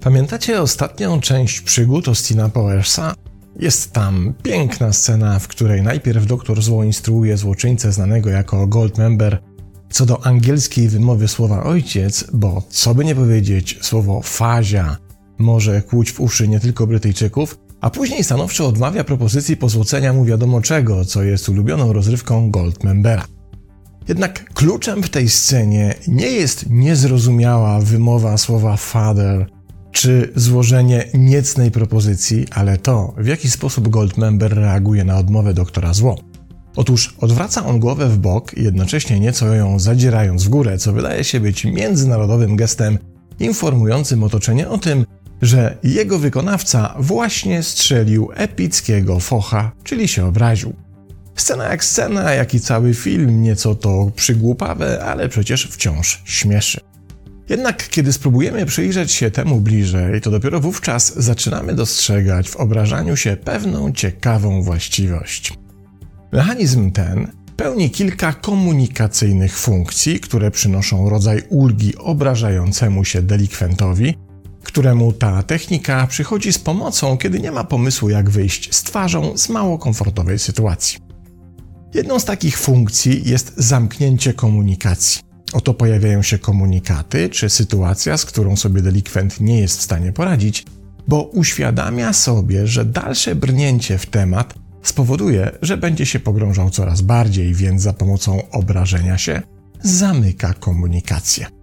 Pamiętacie ostatnią część przygód Ostina Powersa? Jest tam piękna scena, w której najpierw doktor zło instruuje złoczyńcę znanego jako Goldmember co do angielskiej wymowy słowa ojciec, bo co by nie powiedzieć, słowo fazia może kłuć w uszy nie tylko Brytyjczyków, a później stanowczo odmawia propozycji pozłocenia mu wiadomo czego, co jest ulubioną rozrywką Goldmembera. Jednak kluczem w tej scenie nie jest niezrozumiała wymowa słowa father czy złożenie niecnej propozycji, ale to, w jaki sposób Goldmember reaguje na odmowę doktora Zło. Otóż odwraca on głowę w bok, jednocześnie nieco ją zadzierając w górę, co wydaje się być międzynarodowym gestem informującym otoczenie o tym, że jego wykonawca właśnie strzelił epickiego focha, czyli się obraził. Scena jak scena, jak i cały film, nieco to przygłupawe, ale przecież wciąż śmieszy. Jednak kiedy spróbujemy przyjrzeć się temu bliżej, to dopiero wówczas zaczynamy dostrzegać w obrażaniu się pewną ciekawą właściwość. Mechanizm ten pełni kilka komunikacyjnych funkcji, które przynoszą rodzaj ulgi obrażającemu się delikwentowi, któremu ta technika przychodzi z pomocą, kiedy nie ma pomysłu, jak wyjść z twarzą z mało komfortowej sytuacji. Jedną z takich funkcji jest zamknięcie komunikacji. Oto pojawiają się komunikaty czy sytuacja, z którą sobie delikwent nie jest w stanie poradzić, bo uświadamia sobie, że dalsze brnięcie w temat spowoduje, że będzie się pogrążał coraz bardziej, więc za pomocą obrażenia się zamyka komunikację.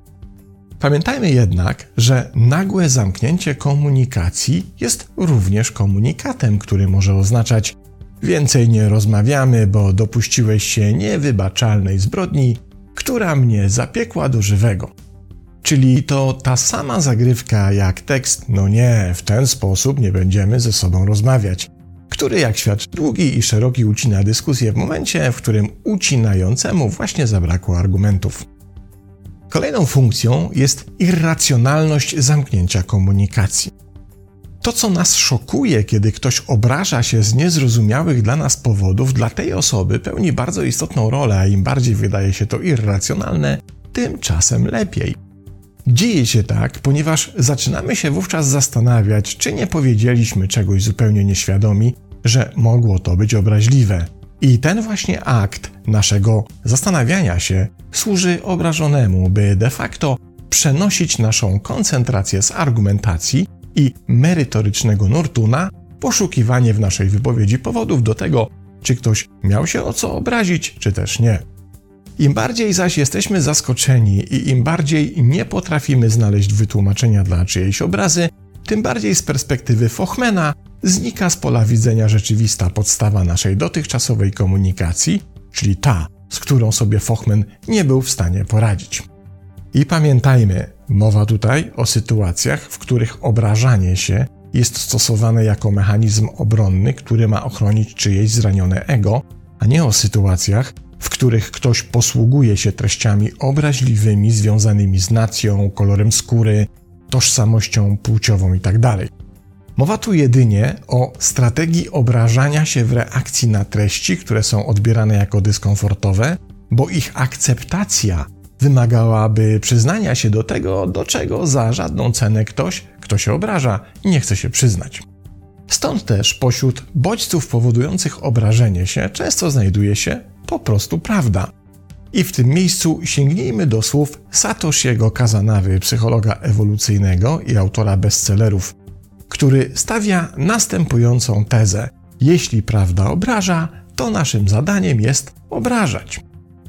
Pamiętajmy jednak, że nagłe zamknięcie komunikacji jest również komunikatem, który może oznaczać więcej nie rozmawiamy, bo dopuściłeś się niewybaczalnej zbrodni, która mnie zapiekła do żywego. Czyli to ta sama zagrywka jak tekst, no nie, w ten sposób nie będziemy ze sobą rozmawiać który, jak świadczy, długi i szeroki ucina dyskusję w momencie, w którym ucinającemu właśnie zabrakło argumentów. Kolejną funkcją jest irracjonalność zamknięcia komunikacji. To, co nas szokuje, kiedy ktoś obraża się z niezrozumiałych dla nas powodów, dla tej osoby pełni bardzo istotną rolę, a im bardziej wydaje się to irracjonalne, tym czasem lepiej. Dzieje się tak, ponieważ zaczynamy się wówczas zastanawiać, czy nie powiedzieliśmy czegoś zupełnie nieświadomi, że mogło to być obraźliwe. I ten właśnie akt naszego zastanawiania się służy obrażonemu, by de facto przenosić naszą koncentrację z argumentacji i merytorycznego nurtu na poszukiwanie w naszej wypowiedzi powodów do tego, czy ktoś miał się o co obrazić, czy też nie. Im bardziej zaś jesteśmy zaskoczeni i im bardziej nie potrafimy znaleźć wytłumaczenia dla czyjejś obrazy, tym bardziej z perspektywy Fochmana znika z pola widzenia rzeczywista podstawa naszej dotychczasowej komunikacji, czyli ta, z którą sobie Fochman nie był w stanie poradzić. I pamiętajmy, mowa tutaj o sytuacjach, w których obrażanie się jest stosowane jako mechanizm obronny, który ma ochronić czyjeś zranione ego, a nie o sytuacjach, w których ktoś posługuje się treściami obraźliwymi związanymi z nacją, kolorem skóry, tożsamością płciową itd. Mowa tu jedynie o strategii obrażania się w reakcji na treści, które są odbierane jako dyskomfortowe, bo ich akceptacja wymagałaby przyznania się do tego, do czego za żadną cenę ktoś, kto się obraża, nie chce się przyznać. Stąd też pośród bodźców powodujących obrażenie się często znajduje się po prostu prawda. I w tym miejscu sięgnijmy do słów Satoshiego Kazanawy, psychologa ewolucyjnego i autora bestsellerów, który stawia następującą tezę: Jeśli prawda obraża, to naszym zadaniem jest obrażać.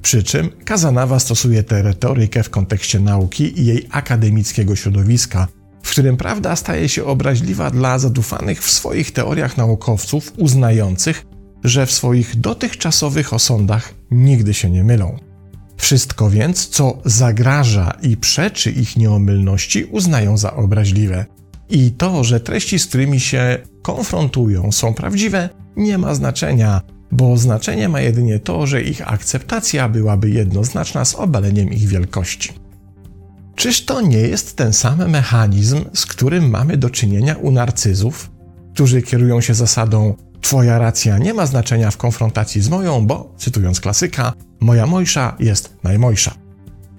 Przy czym Kazanawa stosuje tę retorykę w kontekście nauki i jej akademickiego środowiska, w którym prawda staje się obraźliwa dla zadufanych w swoich teoriach naukowców uznających, że w swoich dotychczasowych osądach nigdy się nie mylą. Wszystko więc, co zagraża i przeczy ich nieomylności, uznają za obraźliwe. I to, że treści, z którymi się konfrontują, są prawdziwe, nie ma znaczenia, bo znaczenie ma jedynie to, że ich akceptacja byłaby jednoznaczna z obaleniem ich wielkości. Czyż to nie jest ten sam mechanizm, z którym mamy do czynienia u narcyzów, którzy kierują się zasadą Twoja racja nie ma znaczenia w konfrontacji z moją, bo, cytując klasyka, moja mojsza jest najmojsza.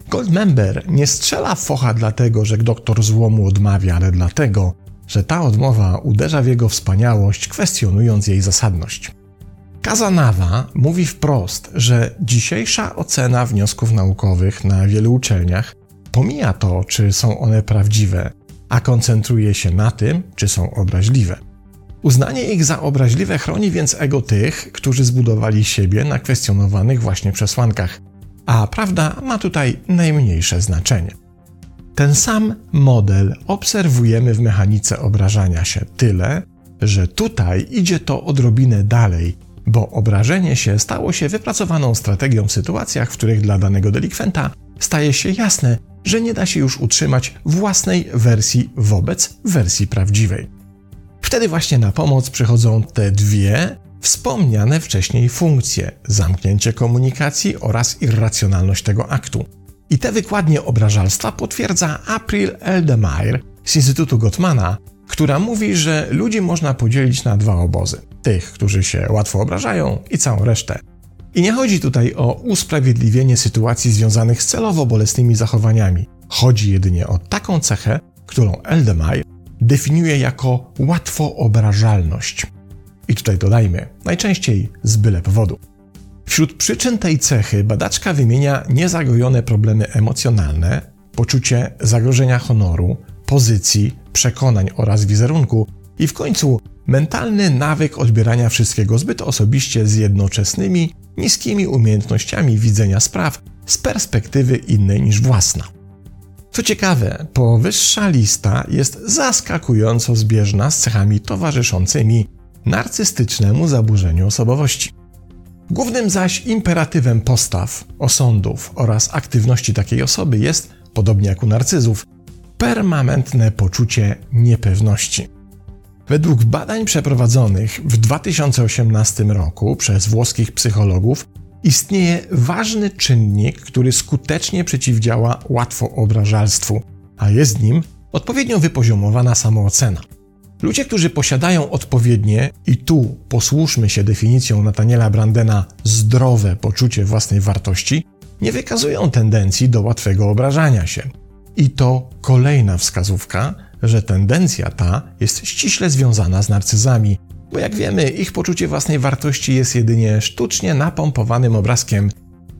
Goldmember nie strzela focha dlatego, że doktor złomu odmawia, ale dlatego, że ta odmowa uderza w jego wspaniałość, kwestionując jej zasadność. Kazanawa mówi wprost, że dzisiejsza ocena wniosków naukowych na wielu uczelniach pomija to, czy są one prawdziwe, a koncentruje się na tym, czy są obraźliwe. Uznanie ich za obraźliwe chroni więc ego tych, którzy zbudowali siebie na kwestionowanych właśnie przesłankach, a prawda ma tutaj najmniejsze znaczenie. Ten sam model obserwujemy w mechanice obrażania się, tyle, że tutaj idzie to odrobinę dalej, bo obrażenie się stało się wypracowaną strategią w sytuacjach, w których dla danego delikwenta staje się jasne, że nie da się już utrzymać własnej wersji wobec wersji prawdziwej. Wtedy właśnie na pomoc przychodzą te dwie wspomniane wcześniej funkcje zamknięcie komunikacji oraz irracjonalność tego aktu. I te wykładnie obrażalstwa potwierdza April Eldemeyer z Instytutu Gottmana, która mówi, że ludzi można podzielić na dwa obozy: tych, którzy się łatwo obrażają, i całą resztę. I nie chodzi tutaj o usprawiedliwienie sytuacji związanych z celowo bolesnymi zachowaniami. Chodzi jedynie o taką cechę, którą Eldemeyer definiuje jako łatwoobrażalność. I tutaj dodajmy, najczęściej z byle powodu. Wśród przyczyn tej cechy badaczka wymienia niezagojone problemy emocjonalne, poczucie zagrożenia honoru, pozycji, przekonań oraz wizerunku i w końcu mentalny nawyk odbierania wszystkiego zbyt osobiście z jednoczesnymi, niskimi umiejętnościami widzenia spraw z perspektywy innej niż własna. Co ciekawe, powyższa lista jest zaskakująco zbieżna z cechami towarzyszącymi narcystycznemu zaburzeniu osobowości. Głównym zaś imperatywem postaw, osądów oraz aktywności takiej osoby jest, podobnie jak u narcyzów, permanentne poczucie niepewności. Według badań przeprowadzonych w 2018 roku przez włoskich psychologów istnieje ważny czynnik, który skutecznie przeciwdziała łatwoobrażalstwu, a jest nim odpowiednio wypoziomowana samoocena. Ludzie, którzy posiadają odpowiednie, i tu posłuszmy się definicją Nataniela Brandena, zdrowe poczucie własnej wartości, nie wykazują tendencji do łatwego obrażania się. I to kolejna wskazówka, że tendencja ta jest ściśle związana z narcyzami, bo jak wiemy, ich poczucie własnej wartości jest jedynie sztucznie napompowanym obrazkiem,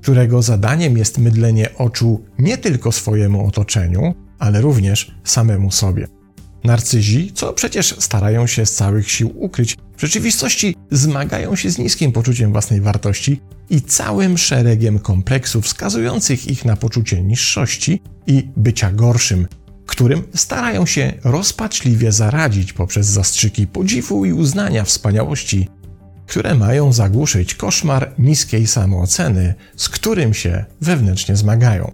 którego zadaniem jest mydlenie oczu nie tylko swojemu otoczeniu, ale również samemu sobie. Narcyzi, co przecież starają się z całych sił ukryć, w rzeczywistości zmagają się z niskim poczuciem własnej wartości i całym szeregiem kompleksów wskazujących ich na poczucie niższości i bycia gorszym, którym starają się rozpaczliwie zaradzić poprzez zastrzyki podziwu i uznania wspaniałości, które mają zagłuszyć koszmar niskiej samooceny, z którym się wewnętrznie zmagają.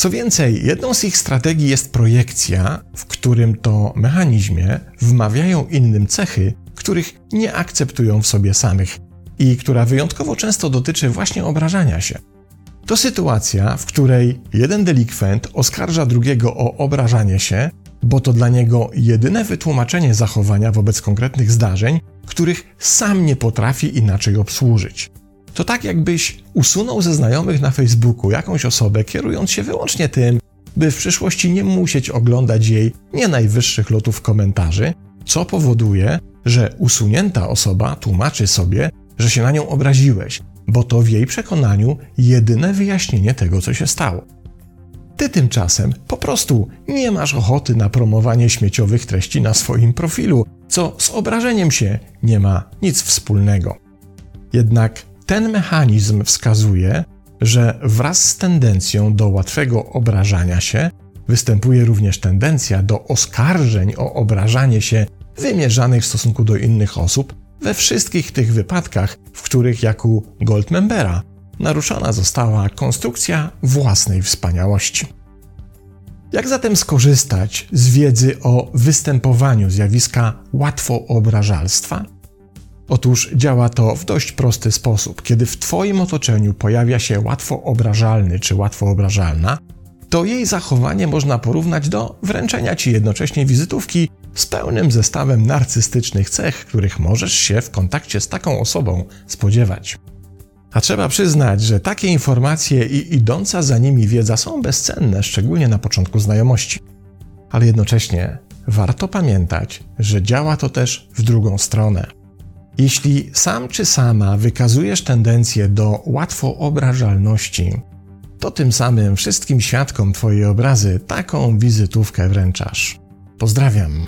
Co więcej, jedną z ich strategii jest projekcja, w którym to mechanizmie wmawiają innym cechy, których nie akceptują w sobie samych i która wyjątkowo często dotyczy właśnie obrażania się. To sytuacja, w której jeden delikwent oskarża drugiego o obrażanie się, bo to dla niego jedyne wytłumaczenie zachowania wobec konkretnych zdarzeń, których sam nie potrafi inaczej obsłużyć. To tak jakbyś usunął ze znajomych na Facebooku jakąś osobę, kierując się wyłącznie tym, by w przyszłości nie musieć oglądać jej nie najwyższych lotów komentarzy, co powoduje, że usunięta osoba tłumaczy sobie, że się na nią obraziłeś, bo to w jej przekonaniu jedyne wyjaśnienie tego, co się stało. Ty tymczasem po prostu nie masz ochoty na promowanie śmieciowych treści na swoim profilu, co z obrażeniem się nie ma nic wspólnego. Jednak ten mechanizm wskazuje, że wraz z tendencją do łatwego obrażania się występuje również tendencja do oskarżeń o obrażanie się wymierzanych w stosunku do innych osób we wszystkich tych wypadkach, w których jak u Goldmembera naruszona została konstrukcja własnej wspaniałości. Jak zatem skorzystać z wiedzy o występowaniu zjawiska łatwoobrażalstwa? Otóż działa to w dość prosty sposób. Kiedy w Twoim otoczeniu pojawia się łatwo obrażalny czy łatwo obrażalna, to jej zachowanie można porównać do wręczenia Ci jednocześnie wizytówki z pełnym zestawem narcystycznych cech, których możesz się w kontakcie z taką osobą spodziewać. A trzeba przyznać, że takie informacje i idąca za nimi wiedza są bezcenne, szczególnie na początku znajomości. Ale jednocześnie warto pamiętać, że działa to też w drugą stronę. Jeśli sam czy sama wykazujesz tendencję do łatwoobrażalności, to tym samym wszystkim świadkom Twojej obrazy taką wizytówkę wręczasz. Pozdrawiam.